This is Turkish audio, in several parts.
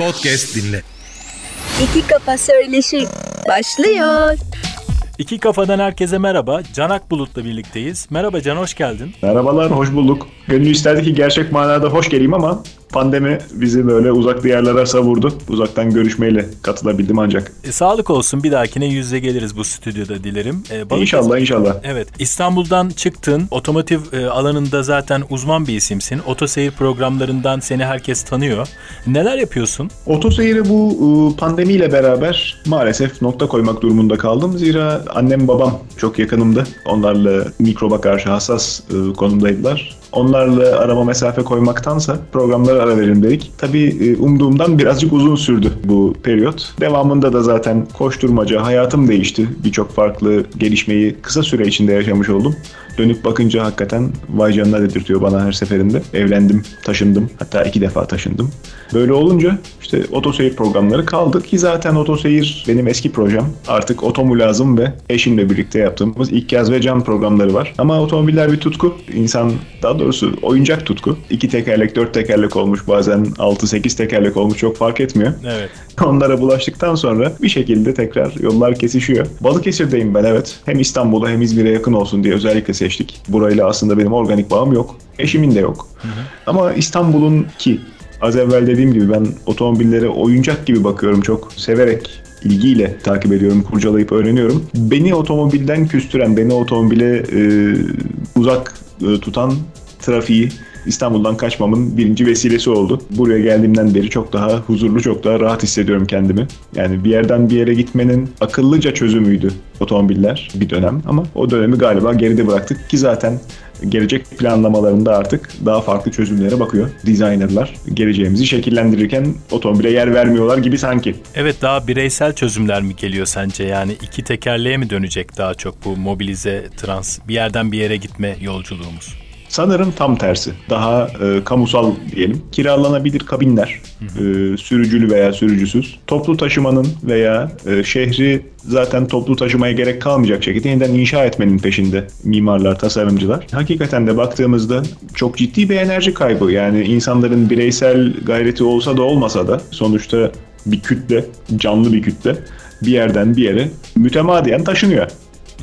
Podcast dinle. İki Kafa Söyleşir başlıyor. İki Kafadan herkese merhaba. Canak Bulut'la birlikteyiz. Merhaba Can, hoş geldin. Merhabalar, hoş bulduk. Gönül isterdi ki gerçek manada hoş geleyim ama pandemi bizi böyle uzak diyarlara savurdu. Uzaktan görüşmeyle katılabildim ancak. E, sağlık olsun, bir dahakine yüz yüze geliriz bu stüdyoda dilerim. E, Balıkesir... İnşallah, inşallah. Evet, İstanbul'dan çıktın. Otomotiv e, alanında zaten uzman bir isimsin. Otoseyir programlarından seni herkes tanıyor. Neler yapıyorsun? Otoseyiri bu e, pandemiyle beraber maalesef nokta koymak durumunda kaldım. Zira annem babam çok yakınımdı. Onlarla mikroba karşı hassas e, konumdaydılar. Onlarla arama mesafe koymaktansa programlara ara verin dedik. Tabii e, umduğumdan birazcık uzun sürdü bu periyot. Devamında da zaten koşturmaca, hayatım değişti. Birçok farklı gelişmeyi kısa süre içinde yaşamış oldum. Dönüp bakınca hakikaten vay canına dedirtiyor bana her seferinde. Evlendim, taşındım. Hatta iki defa taşındım. Böyle olunca işte otoseyir programları kaldı ki zaten otoseyir benim eski projem. Artık otomulazım ve eşimle birlikte yaptığımız ilk yaz ve can programları var. Ama otomobiller bir tutku. İnsan daha doğrusu oyuncak tutku. İki tekerlek, dört tekerlek olmuş bazen altı, sekiz tekerlek olmuş çok fark etmiyor. Evet. Onlara bulaştıktan sonra bir şekilde tekrar yollar kesişiyor. Balıkesir'deyim ben evet. Hem İstanbul'a hem İzmir'e yakın olsun diye özellikle seçtik. Burayla aslında benim organik bağım yok. Eşimin de yok. Hı hı. Ama İstanbul'un ki az evvel dediğim gibi ben otomobillere oyuncak gibi bakıyorum çok severek ilgiyle takip ediyorum, kurcalayıp öğreniyorum. Beni otomobilden küstüren, beni otomobile e, uzak e, tutan trafiği İstanbul'dan kaçmamın birinci vesilesi oldu. Buraya geldiğimden beri çok daha huzurlu, çok daha rahat hissediyorum kendimi. Yani bir yerden bir yere gitmenin akıllıca çözümüydü otomobiller bir dönem ama o dönemi galiba geride bıraktık ki zaten gelecek planlamalarında artık daha farklı çözümlere bakıyor designerlar. Geleceğimizi şekillendirirken otomobile yer vermiyorlar gibi sanki. Evet daha bireysel çözümler mi geliyor sence? Yani iki tekerleğe mi dönecek daha çok bu mobilize trans bir yerden bir yere gitme yolculuğumuz? Sanırım tam tersi. Daha e, kamusal diyelim. Kiralanabilir kabinler, e, sürücülü veya sürücüsüz. Toplu taşımanın veya e, şehri zaten toplu taşımaya gerek kalmayacak şekilde yeniden inşa etmenin peşinde mimarlar, tasarımcılar. Hakikaten de baktığımızda çok ciddi bir enerji kaybı. Yani insanların bireysel gayreti olsa da olmasa da sonuçta bir kütle, canlı bir kütle bir yerden bir yere mütemadiyen taşınıyor.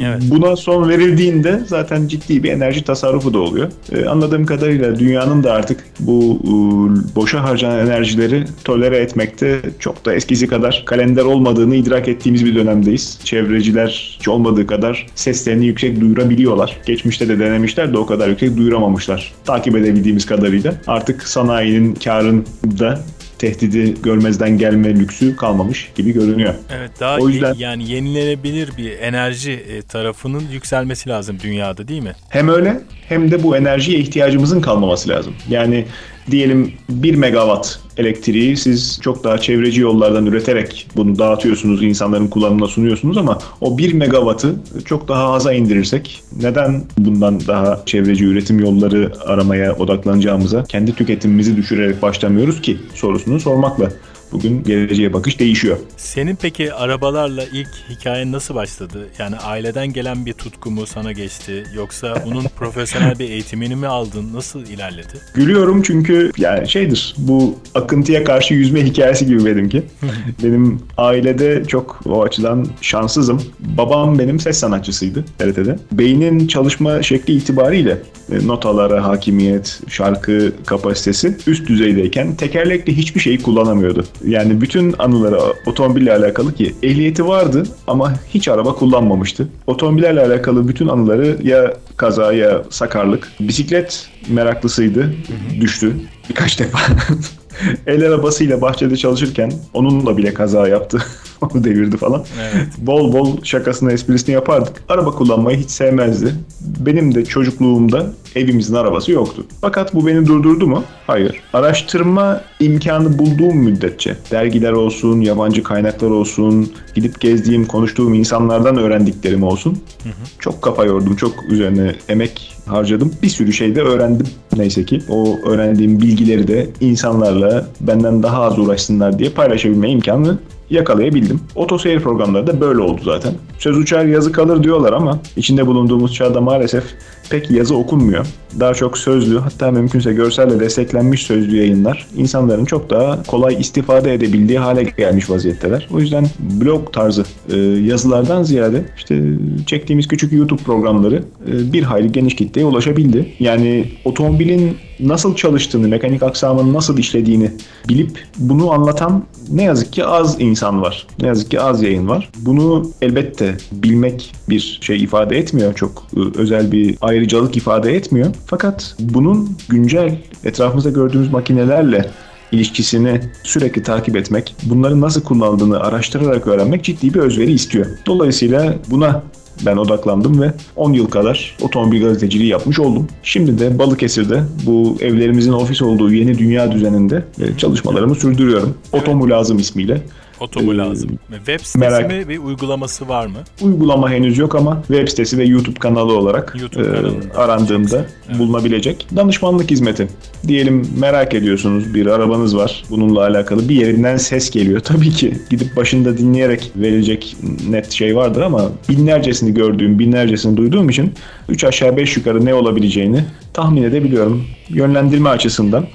Evet. Buna son verildiğinde zaten ciddi bir enerji tasarrufu da oluyor. Ee, anladığım kadarıyla dünyanın da artık bu e, boşa harcanan enerjileri tolere etmekte çok da eskisi kadar kalender olmadığını idrak ettiğimiz bir dönemdeyiz. Çevreciler hiç olmadığı kadar seslerini yüksek duyurabiliyorlar. Geçmişte de denemişler de o kadar yüksek duyuramamışlar. Takip edebildiğimiz kadarıyla. Artık sanayinin karın da tehdidi görmezden gelme lüksü kalmamış gibi görünüyor. Evet daha o yüzden yani yenilenebilir bir enerji e, tarafının yükselmesi lazım dünyada değil mi? Hem öyle hem de bu enerjiye ihtiyacımızın kalmaması lazım. Yani diyelim 1 megawatt elektriği siz çok daha çevreci yollardan üreterek bunu dağıtıyorsunuz, insanların kullanımına sunuyorsunuz ama o 1 megawattı çok daha aza indirirsek neden bundan daha çevreci üretim yolları aramaya odaklanacağımıza kendi tüketimimizi düşürerek başlamıyoruz ki sorusunu sormakla bugün geleceğe bakış değişiyor. Senin peki arabalarla ilk hikayen nasıl başladı? Yani aileden gelen bir tutku mu sana geçti? Yoksa bunun profesyonel bir eğitimini mi aldın? Nasıl ilerledi? Gülüyorum çünkü yani şeydir bu akıntıya karşı yüzme hikayesi gibi benimki. benim ailede çok o açıdan şanssızım. Babam benim ses sanatçısıydı TRT'de. Beynin çalışma şekli itibariyle e, notalara hakimiyet, şarkı kapasitesi üst düzeydeyken tekerlekli hiçbir şeyi kullanamıyordu. Yani bütün anıları otomobille alakalı ki ehliyeti vardı ama hiç araba kullanmamıştı. Otomobillerle alakalı bütün anıları ya kaza ya sakarlık. Bisiklet meraklısıydı. Düştü birkaç defa. El arabasıyla bahçede çalışırken onunla bile kaza yaptı. Onu devirdi falan. Evet. Bol bol şakasını esprisini yapardık. Araba kullanmayı hiç sevmezdi. Benim de çocukluğumda evimizin arabası yoktu. Fakat bu beni durdurdu mu? Hayır. Araştırma imkanı bulduğum müddetçe dergiler olsun, yabancı kaynaklar olsun, gidip gezdiğim, konuştuğum insanlardan öğrendiklerim olsun. Hı hı. Çok kafa yordum, çok üzerine emek harcadım. Bir sürü şey de öğrendim neyse ki. O öğrendiğim bilgileri de insanlarla benden daha az uğraşsınlar diye paylaşabilme imkanı yakalayabildim. Otoseyir programları da böyle oldu zaten. Söz uçar yazı kalır diyorlar ama içinde bulunduğumuz çağda maalesef pek yazı okunmuyor. Daha çok sözlü hatta mümkünse görselle desteklenmiş sözlü yayınlar insanların çok daha kolay istifade edebildiği hale gelmiş vaziyetteler. O yüzden blog tarzı e, yazılardan ziyade işte çektiğimiz küçük YouTube programları e, bir hayli geniş kitleye ulaşabildi. Yani otomobilin nasıl çalıştığını, mekanik aksamının nasıl işlediğini bilip bunu anlatan ne yazık ki az insan var. Ne yazık ki az yayın var. Bunu elbette bilmek bir şey ifade etmiyor. Çok e, özel bir ayrıcalık ifade etmiyor. Fakat bunun güncel etrafımızda gördüğümüz makinelerle ilişkisini sürekli takip etmek, bunların nasıl kullanıldığını araştırarak öğrenmek ciddi bir özveri istiyor. Dolayısıyla buna ben odaklandım ve 10 yıl kadar otomobil gazeteciliği yapmış oldum. Şimdi de Balıkesir'de bu evlerimizin ofis olduğu yeni dünya düzeninde e, çalışmalarımı sürdürüyorum. Otomu lazım ismiyle. Otomu Ee, lazım. Web sitesi merak- mi bir uygulaması var mı? Uygulama henüz yok ama web sitesi ve YouTube kanalı olarak YouTube e, arandığımda Evet. bulunabilecek. Danışmanlık hizmeti. Diyelim merak ediyorsunuz bir arabanız var bununla alakalı bir yerinden ses geliyor. Tabii ki gidip başında dinleyerek verilecek net şey vardır ama binlercesini gördüğüm, binlercesini duyduğum için 3 aşağı 5 yukarı ne olabileceğini tahmin edebiliyorum. Yönlendirme açısından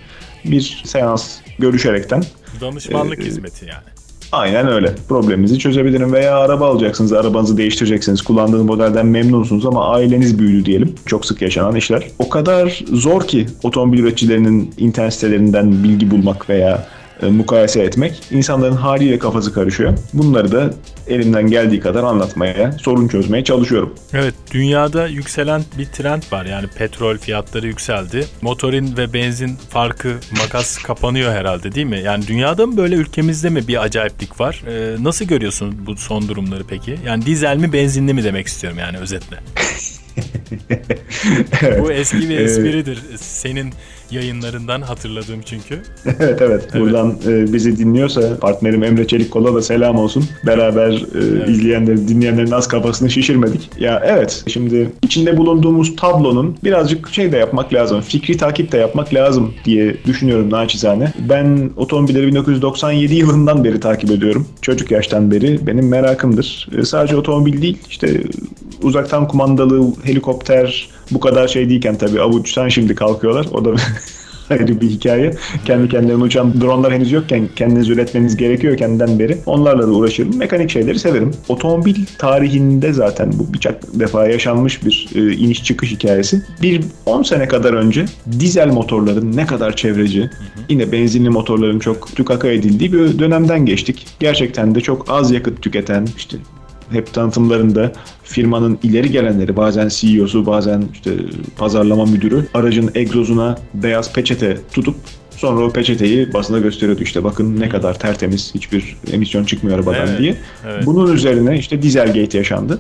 bir seans görüşerekten Danışmanlık Ee, hizmeti yani. Aynen öyle. Probleminizi çözebilirim veya araba alacaksınız, arabanızı değiştireceksiniz, kullandığınız modelden memnunsunuz ama aileniz büyüdü diyelim. Çok sık yaşanan işler. O kadar zor ki otomobil üreticilerinin internet sitelerinden bilgi bulmak veya e, mukayese etmek. İnsanların haliyle kafası karışıyor. Bunları da elimden geldiği kadar anlatmaya, sorun çözmeye çalışıyorum. Evet dünyada yükselen bir trend var yani petrol fiyatları yükseldi. Motorin ve benzin farkı makas kapanıyor herhalde değil mi? Yani dünyada mı böyle ülkemizde mi bir acayiplik var? Ee, nasıl görüyorsun bu son durumları peki? Yani dizel mi benzinli mi demek istiyorum yani özetle. Bu eski bir espridir. Senin yayınlarından hatırladığım çünkü. evet evet. Buradan e, bizi dinliyorsa partnerim Emre Çelikkol'a da selam olsun. Beraber e, izleyenlerin, dinleyenlerin az kafasını şişirmedik. Ya evet. Şimdi içinde bulunduğumuz tablonun birazcık şey de yapmak lazım. Fikri takip de yapmak lazım diye düşünüyorum naçizane. Ben otomobilleri 1997 yılından beri takip ediyorum. Çocuk yaştan beri benim merakımdır. E, sadece otomobil değil işte uzaktan kumandalı helikopter bu kadar şey değilken tabii avuçtan şimdi kalkıyorlar. O da ayrı bir hikaye. Kendi kendilerine uçan dronlar henüz yokken kendiniz üretmeniz gerekiyor kendinden beri. Onlarla da uğraşıyorum. Mekanik şeyleri severim. Otomobil tarihinde zaten bu birçok defa yaşanmış bir e, iniş çıkış hikayesi. Bir 10 sene kadar önce dizel motorların ne kadar çevreci, yine benzinli motorların çok tükaka edildiği bir dönemden geçtik. Gerçekten de çok az yakıt tüketen işte hep tanıtımlarında firmanın ileri gelenleri bazen CEO'su bazen işte pazarlama müdürü aracın egzozuna beyaz peçete tutup sonra o peçeteyi basına gösteriyordu işte bakın ne kadar tertemiz hiçbir emisyon çıkmıyor arabadan Evet, diye. evet. Bunun üzerine işte Dieselgate yaşandı.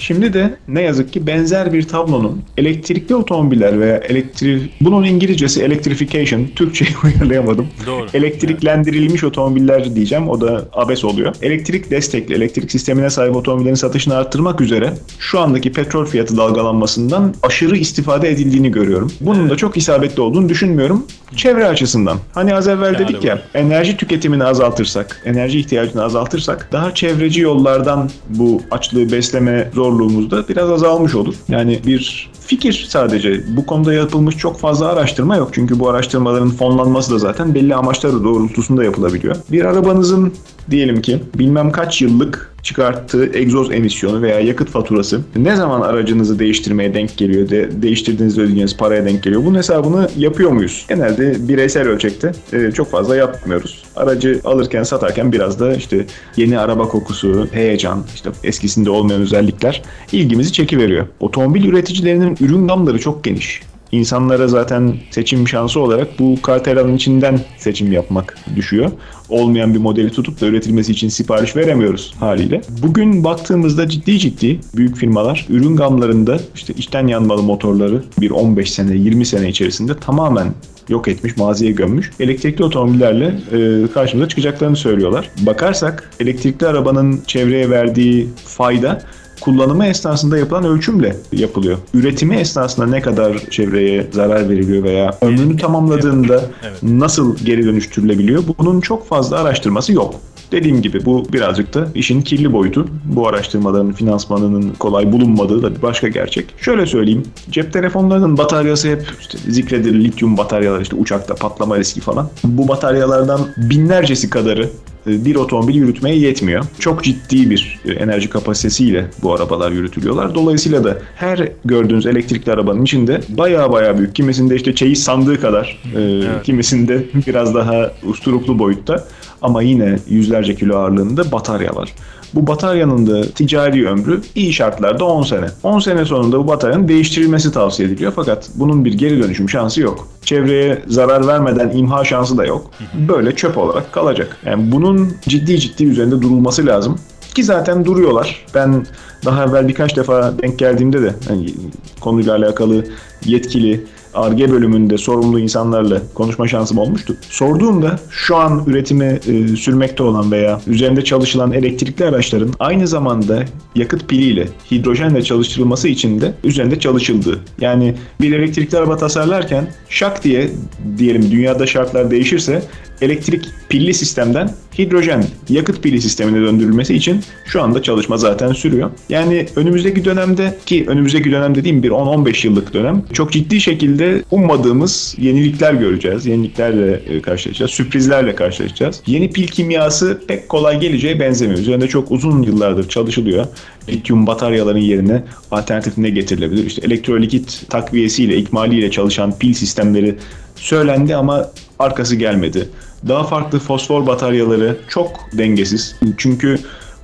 Şimdi de ne yazık ki benzer bir tablonun elektrikli otomobiller veya elektrik bunun İngilizcesi electrification Türkçe'yi uyarlayamadım. Doğru. Elektriklendirilmiş otomobiller diyeceğim. O da abes oluyor. Elektrik destekli, elektrik sistemine sahip otomobillerin satışını arttırmak üzere şu andaki petrol fiyatı dalgalanmasından aşırı istifade edildiğini görüyorum. Bunun da çok isabetli olduğunu düşünmüyorum. Çevre açısından. Hani az evvel Yani dedik bu. ya enerji tüketimini azaltırsak, enerji ihtiyacını azaltırsak daha çevreci yollardan bu açlığı besleme zorluğumuz da biraz azalmış olur. Yani bir fikir sadece. Bu konuda yapılmış çok fazla araştırma yok. Çünkü bu araştırmaların fonlanması da zaten belli amaçları doğrultusunda yapılabiliyor. Bir arabanızın diyelim ki bilmem kaç yıllık çıkarttığı egzoz emisyonu veya yakıt faturası ne zaman aracınızı değiştirmeye denk geliyor, de, değiştirdiğinizde ödeyeceğiniz paraya denk geliyor. Bunun hesabını yapıyor muyuz? Genelde bireysel ölçekte e, çok fazla yapmıyoruz. Aracı alırken satarken biraz da işte yeni araba kokusu, heyecan, işte eskisinde olmayan özellikler ilgimizi çekiveriyor. Otomobil üreticilerinin ürün gamları çok geniş. İnsanlara zaten seçim şansı olarak bu kartelanın içinden seçim yapmak düşüyor. Olmayan bir modeli tutup da üretilmesi için sipariş veremiyoruz haliyle. Bugün baktığımızda ciddi ciddi büyük firmalar ürün gamlarında işte içten yanmalı motorları bir 15 sene 20 sene içerisinde tamamen yok etmiş, maziye gömmüş. Elektrikli otomobillerle e, karşımıza çıkacaklarını söylüyorlar. Bakarsak elektrikli arabanın çevreye verdiği fayda kullanımı esnasında yapılan ölçümle yapılıyor. Üretimi esnasında ne kadar çevreye zarar veriliyor veya ömrünü tamamladığında nasıl geri dönüştürülebiliyor? Bunun çok fazla araştırması yok. Dediğim gibi bu birazcık da işin kirli boyutu. Bu araştırmaların finansmanının kolay bulunmadığı da bir başka gerçek. Şöyle söyleyeyim. Cep telefonlarının bataryası hep işte zikredilir lityum bataryalar işte uçakta patlama riski falan. Bu bataryalardan binlercesi kadarı e, bir otomobil yürütmeye yetmiyor. Çok ciddi bir e, enerji kapasitesiyle bu arabalar yürütülüyorlar. Dolayısıyla da her gördüğünüz elektrikli arabanın içinde baya baya büyük, kimisinde işte çeyiz sandığı kadar, e, evet. kimisinde biraz daha usturuplu boyutta ama yine yüzlerce kilo ağırlığında batarya var. Bu bataryanın da ticari ömrü iyi şartlarda 10 sene. 10 sene sonunda bu bataryanın değiştirilmesi tavsiye ediliyor fakat bunun bir geri dönüşüm şansı yok. Çevreye zarar vermeden imha şansı da yok. Böyle çöp olarak kalacak. Yani bunun ciddi ciddi üzerinde durulması lazım. Ki zaten duruyorlar. Ben daha evvel birkaç defa denk geldiğimde de hani konuyla alakalı yetkili ARGE bölümünde sorumlu insanlarla konuşma şansım olmuştu. Sorduğumda şu an üretimi e, sürmekte olan veya üzerinde çalışılan elektrikli araçların aynı zamanda yakıt piliyle, hidrojenle çalıştırılması için de üzerinde çalışıldığı. Yani bir elektrikli araba tasarlarken şak diye diyelim dünyada şartlar değişirse elektrik pilli sistemden hidrojen yakıt pili sistemine döndürülmesi için şu anda çalışma zaten sürüyor. Yani önümüzdeki dönemde ki önümüzdeki dönem dediğim bir 10-15 yıllık dönem çok ciddi şekilde ummadığımız yenilikler göreceğiz. Yeniliklerle e, karşılaşacağız. Sürprizlerle karşılaşacağız. Yeni pil kimyası pek kolay geleceğe benzemiyor. Üzerinde çok uzun yıllardır çalışılıyor. Lityum bataryaların yerine alternatif ne getirilebilir? İşte elektrolikit takviyesiyle, ikmaliyle çalışan pil sistemleri söylendi ama arkası gelmedi. Daha farklı fosfor bataryaları çok dengesiz. Çünkü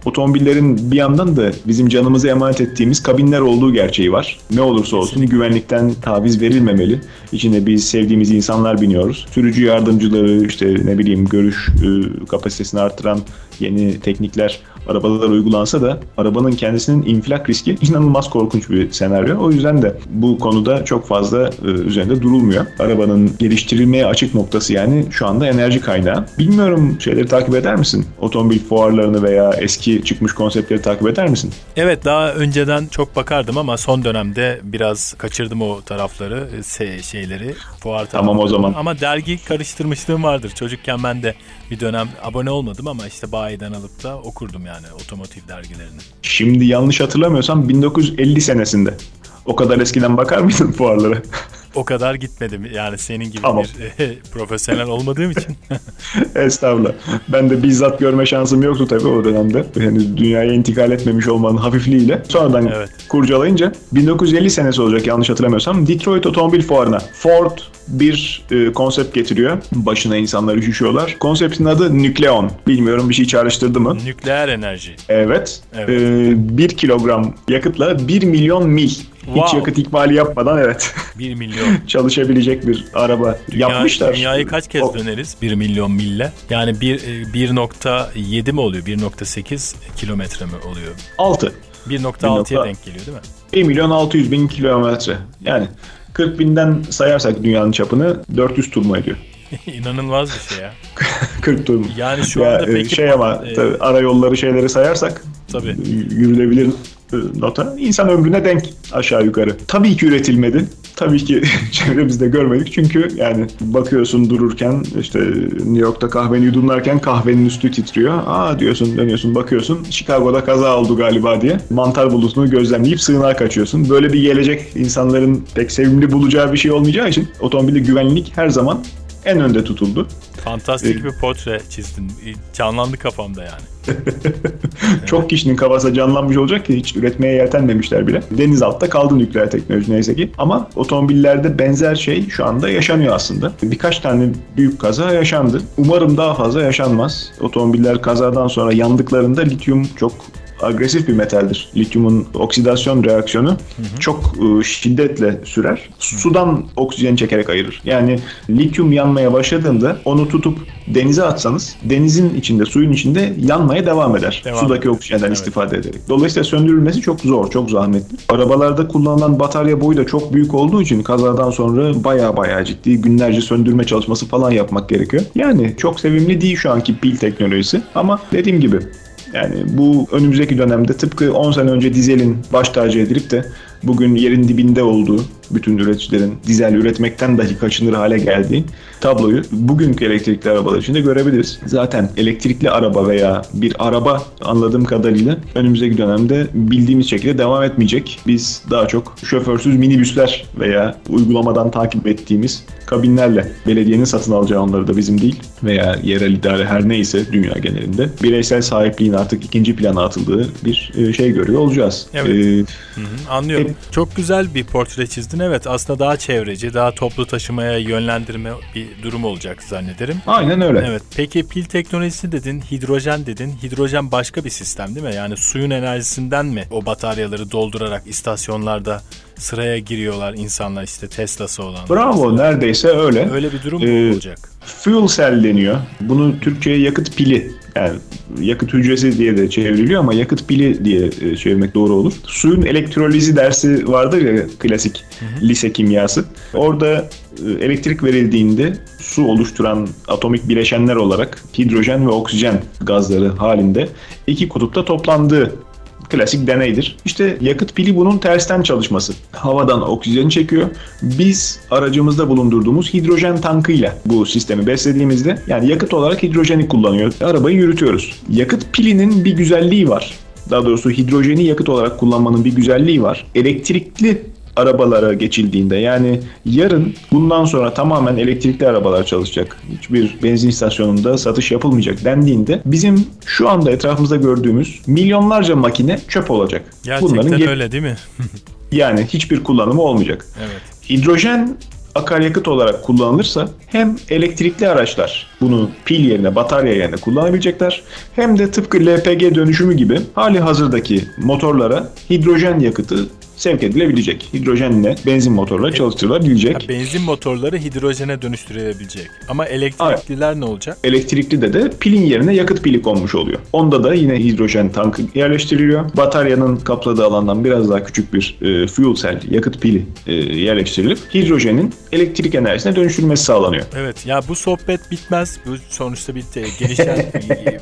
otomobillerin bir yandan da bizim canımızı emanet ettiğimiz kabinler olduğu gerçeği var. Ne olursa olsun güvenlikten taviz verilmemeli. İçinde biz sevdiğimiz insanlar biniyoruz. Sürücü yardımcıları işte ne bileyim görüş ıı, kapasitesini artıran yeni teknikler arabalar uygulansa da arabanın kendisinin infilak riski inanılmaz korkunç bir senaryo. O yüzden de bu konuda çok fazla e, üzerinde durulmuyor. Arabanın geliştirilmeye açık noktası yani şu anda enerji kaynağı. Bilmiyorum şeyleri takip eder misin? Otomobil fuarlarını veya eski çıkmış konseptleri takip eder misin? Evet daha önceden çok bakardım ama son dönemde biraz kaçırdım o tarafları, e, şeyleri, fuar tarafları. Tamam o zaman. Ama dergi karıştırmışlığım vardır. Çocukken ben de bir dönem abone olmadım ama işte bayiden alıp da okurdum yani otomotiv dergilerini. Şimdi yanlış hatırlamıyorsam 1950 senesinde. O kadar eskiden bakar mıydın fuarlara? O kadar gitmedim. Yani senin gibi tamam. bir e, profesyonel olmadığım için. Estağfurullah. Ben de bizzat görme şansım yoktu tabii o dönemde. Henüz dünyaya intikal etmemiş olmanın hafifliğiyle. Sonradan evet. kurcalayınca 1950 senesi olacak yanlış hatırlamıyorsam Detroit Otomobil Fuarı'na Ford bir e, konsept getiriyor. Başına insanlar üşüşüyorlar. Konseptin adı Nükleon. Bilmiyorum bir şey çağrıştırdı mı? Nükleer enerji. Evet. evet. E, 1 kilogram yakıtla 1 milyon mil Wow. Hiç yakıt ikmali yapmadan evet. 1 milyon. Çalışabilecek bir araba Dünya, yapmışlar. Dünyayı kaç kez o... döneriz 1 milyon mille? Yani 1.7 e, mi oluyor? 1.8 kilometre mi oluyor? 6. 1.6'ya denk geliyor değil mi? 1 milyon 600 bin kilometre. Yani 40 binden sayarsak dünyanın çapını 400 tur mu ediyor? İnanılmaz bir şey ya. 40 tur mu? Yani şu ya, anda peki... Şey ama e, tabii, ara yolları şeyleri sayarsak tabii. yürülebilir e, nota insan ömrüne denk aşağı yukarı. Tabii ki üretilmedi. Tabii ki çevremizde görmedik çünkü yani bakıyorsun dururken işte New York'ta kahveni yudumlarken kahvenin üstü titriyor. Aa diyorsun dönüyorsun bakıyorsun Chicago'da kaza oldu galiba diye mantar bulutunu gözlemleyip sığınağa kaçıyorsun. Böyle bir gelecek insanların pek sevimli bulacağı bir şey olmayacağı için otomobilde güvenlik her zaman en önde tutuldu. Fantastik ee, bir portre çizdin. Canlandı kafamda yani. Çok kişinin kafası canlanmış olacak ki hiç üretmeye yeltenmemişler bile. Deniz altta kaldı nükleer teknoloji neyse ki. Ama otomobillerde benzer şey şu anda yaşanıyor aslında. Birkaç tane büyük kaza yaşandı. Umarım daha fazla yaşanmaz. Otomobiller kazadan sonra yandıklarında lityum çok agresif bir metaldir. Lityumun oksidasyon reaksiyonu hı hı. çok ıı, şiddetle sürer. Sudan oksijen çekerek ayırır. Yani lityum yanmaya başladığında onu tutup denize atsanız denizin içinde, suyun içinde yanmaya devam eder. Devam Sudaki oksijenden evet. istifade ederek. Dolayısıyla söndürülmesi çok zor, çok zahmetli. Arabalarda kullanılan batarya boyu da çok büyük olduğu için kazadan sonra baya baya ciddi günlerce söndürme çalışması falan yapmak gerekiyor. Yani çok sevimli değil şu anki pil teknolojisi ama dediğim gibi yani bu önümüzdeki dönemde tıpkı 10 sene önce dizelin baş tacı edilip de bugün yerin dibinde olduğu bütün üreticilerin dizel üretmekten dahi kaçınır hale geldiği tabloyu bugünkü elektrikli arabalar için de görebiliriz. Zaten elektrikli araba veya bir araba anladığım kadarıyla önümüzdeki dönemde bildiğimiz şekilde devam etmeyecek. Biz daha çok şoförsüz minibüsler veya uygulamadan takip ettiğimiz kabinlerle belediyenin satın alacağı onları da bizim değil veya yerel idare her neyse dünya genelinde bireysel sahipliğin artık ikinci plana atıldığı bir e, şey görüyor olacağız. Evet. Ee, Hı hı, anlıyorum. Çok güzel bir portre çizdin. Evet aslında daha çevreci, daha toplu taşımaya yönlendirme bir durum olacak zannederim. aynen öyle. Evet. Peki pil teknolojisi dedin, hidrojen dedin. Hidrojen başka bir sistem değil mi? Yani suyun enerjisinden mi o bataryaları doldurarak istasyonlarda sıraya giriyorlar insanlar işte Tesla'sı olan. Bravo neredeyse öyle. Öyle bir durum Ee, olacak? Fuel cell deniyor. Bunu Türkçe'ye yakıt pili yani yakıt hücresi diye de çevriliyor ama yakıt pili diye çevirmek doğru olur. Suyun elektrolizi dersi vardır ya klasik lise kimyası. Orada e, elektrik verildiğinde su oluşturan atomik bileşenler olarak hidrojen ve oksijen gazları halinde iki kutupta toplandığı klasik deneydir. İşte yakıt pili bunun tersten çalışması. Havadan oksijeni çekiyor. Biz aracımızda bulundurduğumuz hidrojen tankıyla bu sistemi beslediğimizde yani yakıt olarak hidrojeni kullanıyor. Arabayı yürütüyoruz. Yakıt pilinin bir güzelliği var. Daha doğrusu hidrojeni yakıt olarak kullanmanın bir güzelliği var. Elektrikli arabalara geçildiğinde yani yarın bundan sonra tamamen elektrikli arabalar çalışacak. Hiçbir benzin istasyonunda satış yapılmayacak dendiğinde bizim şu anda etrafımızda gördüğümüz milyonlarca makine çöp olacak. Gerçekten ge- öyle değil mi? yani hiçbir kullanımı olmayacak. evet. Hidrojen akaryakıt olarak kullanılırsa hem elektrikli araçlar bunu pil yerine batarya yerine kullanabilecekler hem de tıpkı LPG dönüşümü gibi hali hazırdaki motorlara hidrojen yakıtı sevk edilebilecek. Hidrojenle benzin motorları çalıştırılabilecek. Ha, benzin motorları hidrojene dönüştürülebilecek. Ama elektrikliler ne olacak? Elektrikli de de pilin yerine yakıt pili konmuş oluyor. Onda da yine hidrojen tankı yerleştiriliyor. Bataryanın kapladığı alandan biraz daha küçük bir e, fuel cell yakıt pili e, yerleştirilip hidrojenin elektrik enerjisine dönüştürülmesi sağlanıyor. Evet ya bu sohbet bitmez. Bu sonuçta bir te- gelişen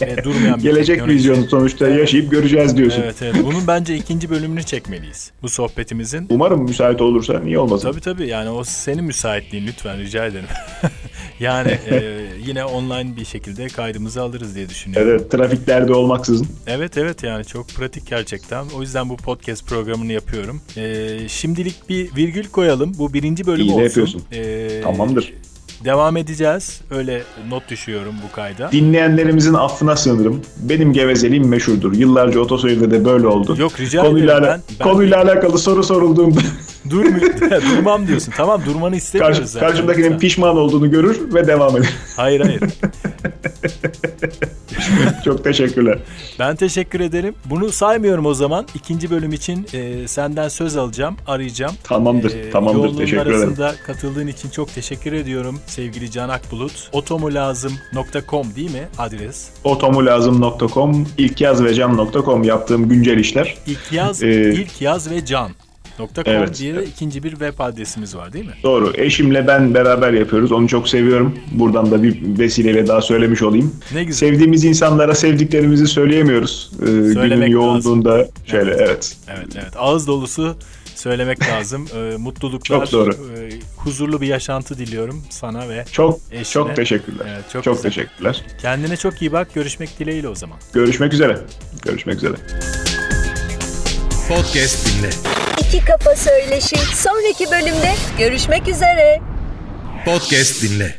ve durmayan bir Gelecek vizyonu sonuçta yaşayıp göreceğiz diyorsun. Evet evet. Bunun bence ikinci bölümünü çekmeliyiz. Bu sohbetimizin. Umarım müsait olursa niye olmasın? Tabii tabii yani o senin müsaitliğin lütfen rica ederim. yani e, yine online bir şekilde kaydımızı alırız diye düşünüyorum. Evet, trafiklerde olmaksızın. Evet evet yani çok pratik gerçekten. O yüzden bu podcast programını yapıyorum. E, şimdilik bir virgül koyalım. Bu birinci bölüm İyi olsun. yapıyorsun. E, Tamamdır. Devam edeceğiz. Öyle not düşüyorum bu kayda. Dinleyenlerimizin affına sığınırım. Benim gevezeliğim meşhurdur. Yıllarca otosoyda de böyle oldu. Yok rica konuyla, ederim. ala- Ben, ben konuyla alakalı soru sorulduğunda durmu- durmam diyorsun. Tamam durmanı istemiyoruz karşı, zaten. karşımdakinin pişman olduğunu görür ve devam eder. Hayır hayır. Çok teşekkürler. Ben teşekkür ederim. Bunu saymıyorum o zaman. İkinci bölüm için e, senden söz alacağım, arayacağım. Tamamdır, E, tamamdır. Teşekkür ederim. arasında katıldığın için çok teşekkür ediyorum sevgili Can Akbulut. otomulazım.com değil mi adres? otomulazım.com, ilkyazvecam.com yaptığım güncel işler. İlk yaz, Ee, ilk yaz ve can. .com Evet. diye de ikinci bir web adresimiz var değil mi? Doğru. Eşimle ben beraber yapıyoruz. Onu çok seviyorum. Buradan da bir vesileyle daha söylemiş olayım. Ne güzel. Sevdiğimiz insanlara sevdiklerimizi söyleyemiyoruz. Ee, günün lazım. yoğunluğunda şöyle Evet. evet. Evet evet. Ağız dolusu söylemek lazım. Ee, mutluluklar, Çok doğru. e, huzurlu bir yaşantı diliyorum sana ve Çok Eşine. çok teşekkürler. Evet, çok çok güzel. teşekkürler. kendine çok iyi bak. Görüşmek dileğiyle o zaman. Görüşmek üzere. Görüşmek üzere. Podcast dinle. İki Kafa Söyleşi sonraki bölümde görüşmek üzere. Podcast dinle.